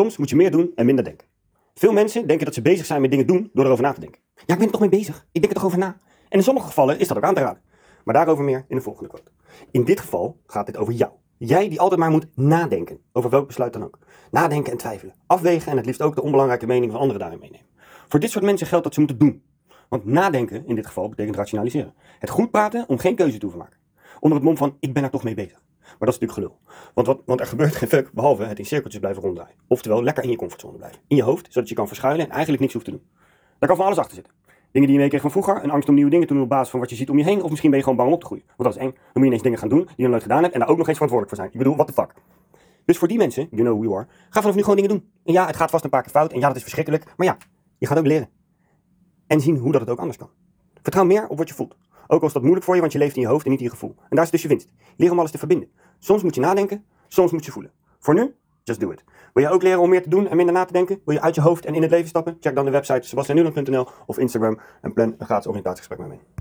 Soms moet je meer doen en minder denken. Veel mensen denken dat ze bezig zijn met dingen doen door erover na te denken. Ja, ik ben er toch mee bezig. Ik denk er toch over na. En in sommige gevallen is dat ook aan te raden. Maar daarover meer in de volgende quote. In dit geval gaat dit over jou. Jij die altijd maar moet nadenken. Over welk besluit dan ook. Nadenken en twijfelen. Afwegen en het liefst ook de onbelangrijke mening van anderen daarin meenemen. Voor dit soort mensen geldt dat ze moeten doen. Want nadenken in dit geval betekent rationaliseren. Het goed praten om geen keuze te hoeven maken. Onder het mom van ik ben er toch mee bezig. Maar dat is natuurlijk gelul. Want, wat, want er gebeurt geen fuck behalve het in cirkeltjes blijven ronddraaien. Oftewel lekker in je comfortzone blijven. In je hoofd, zodat je kan verschuilen en eigenlijk niks hoeft te doen. Daar kan van alles achter zitten. Dingen die je meekreeg van vroeger, een angst om nieuwe dingen te doen op basis van wat je ziet om je heen, of misschien ben je gewoon bang om op te groeien. Want dat is eng. Dan moet je ineens dingen gaan doen die je nooit gedaan hebt en daar ook nog eens verantwoordelijk voor zijn. Ik bedoel, what the fuck. Dus voor die mensen, you know who you are, ga vanaf nu gewoon dingen doen. En ja, het gaat vast een paar keer fout en ja, dat is verschrikkelijk, maar ja, je gaat ook leren. En zien hoe dat het ook anders kan. Vertrouw meer op wat je voelt. Ook al is dat moeilijk voor je, want je leeft in je hoofd en niet in je gevoel. En daar is dus je winst. Leer om alles te verbinden. Soms moet je nadenken, soms moet je voelen. Voor nu, just do it. Wil je ook leren om meer te doen en minder na te denken? Wil je uit je hoofd en in het leven stappen? Check dan de website sebastianuland.nl of Instagram en plan een gratis oriëntatiegesprek met me.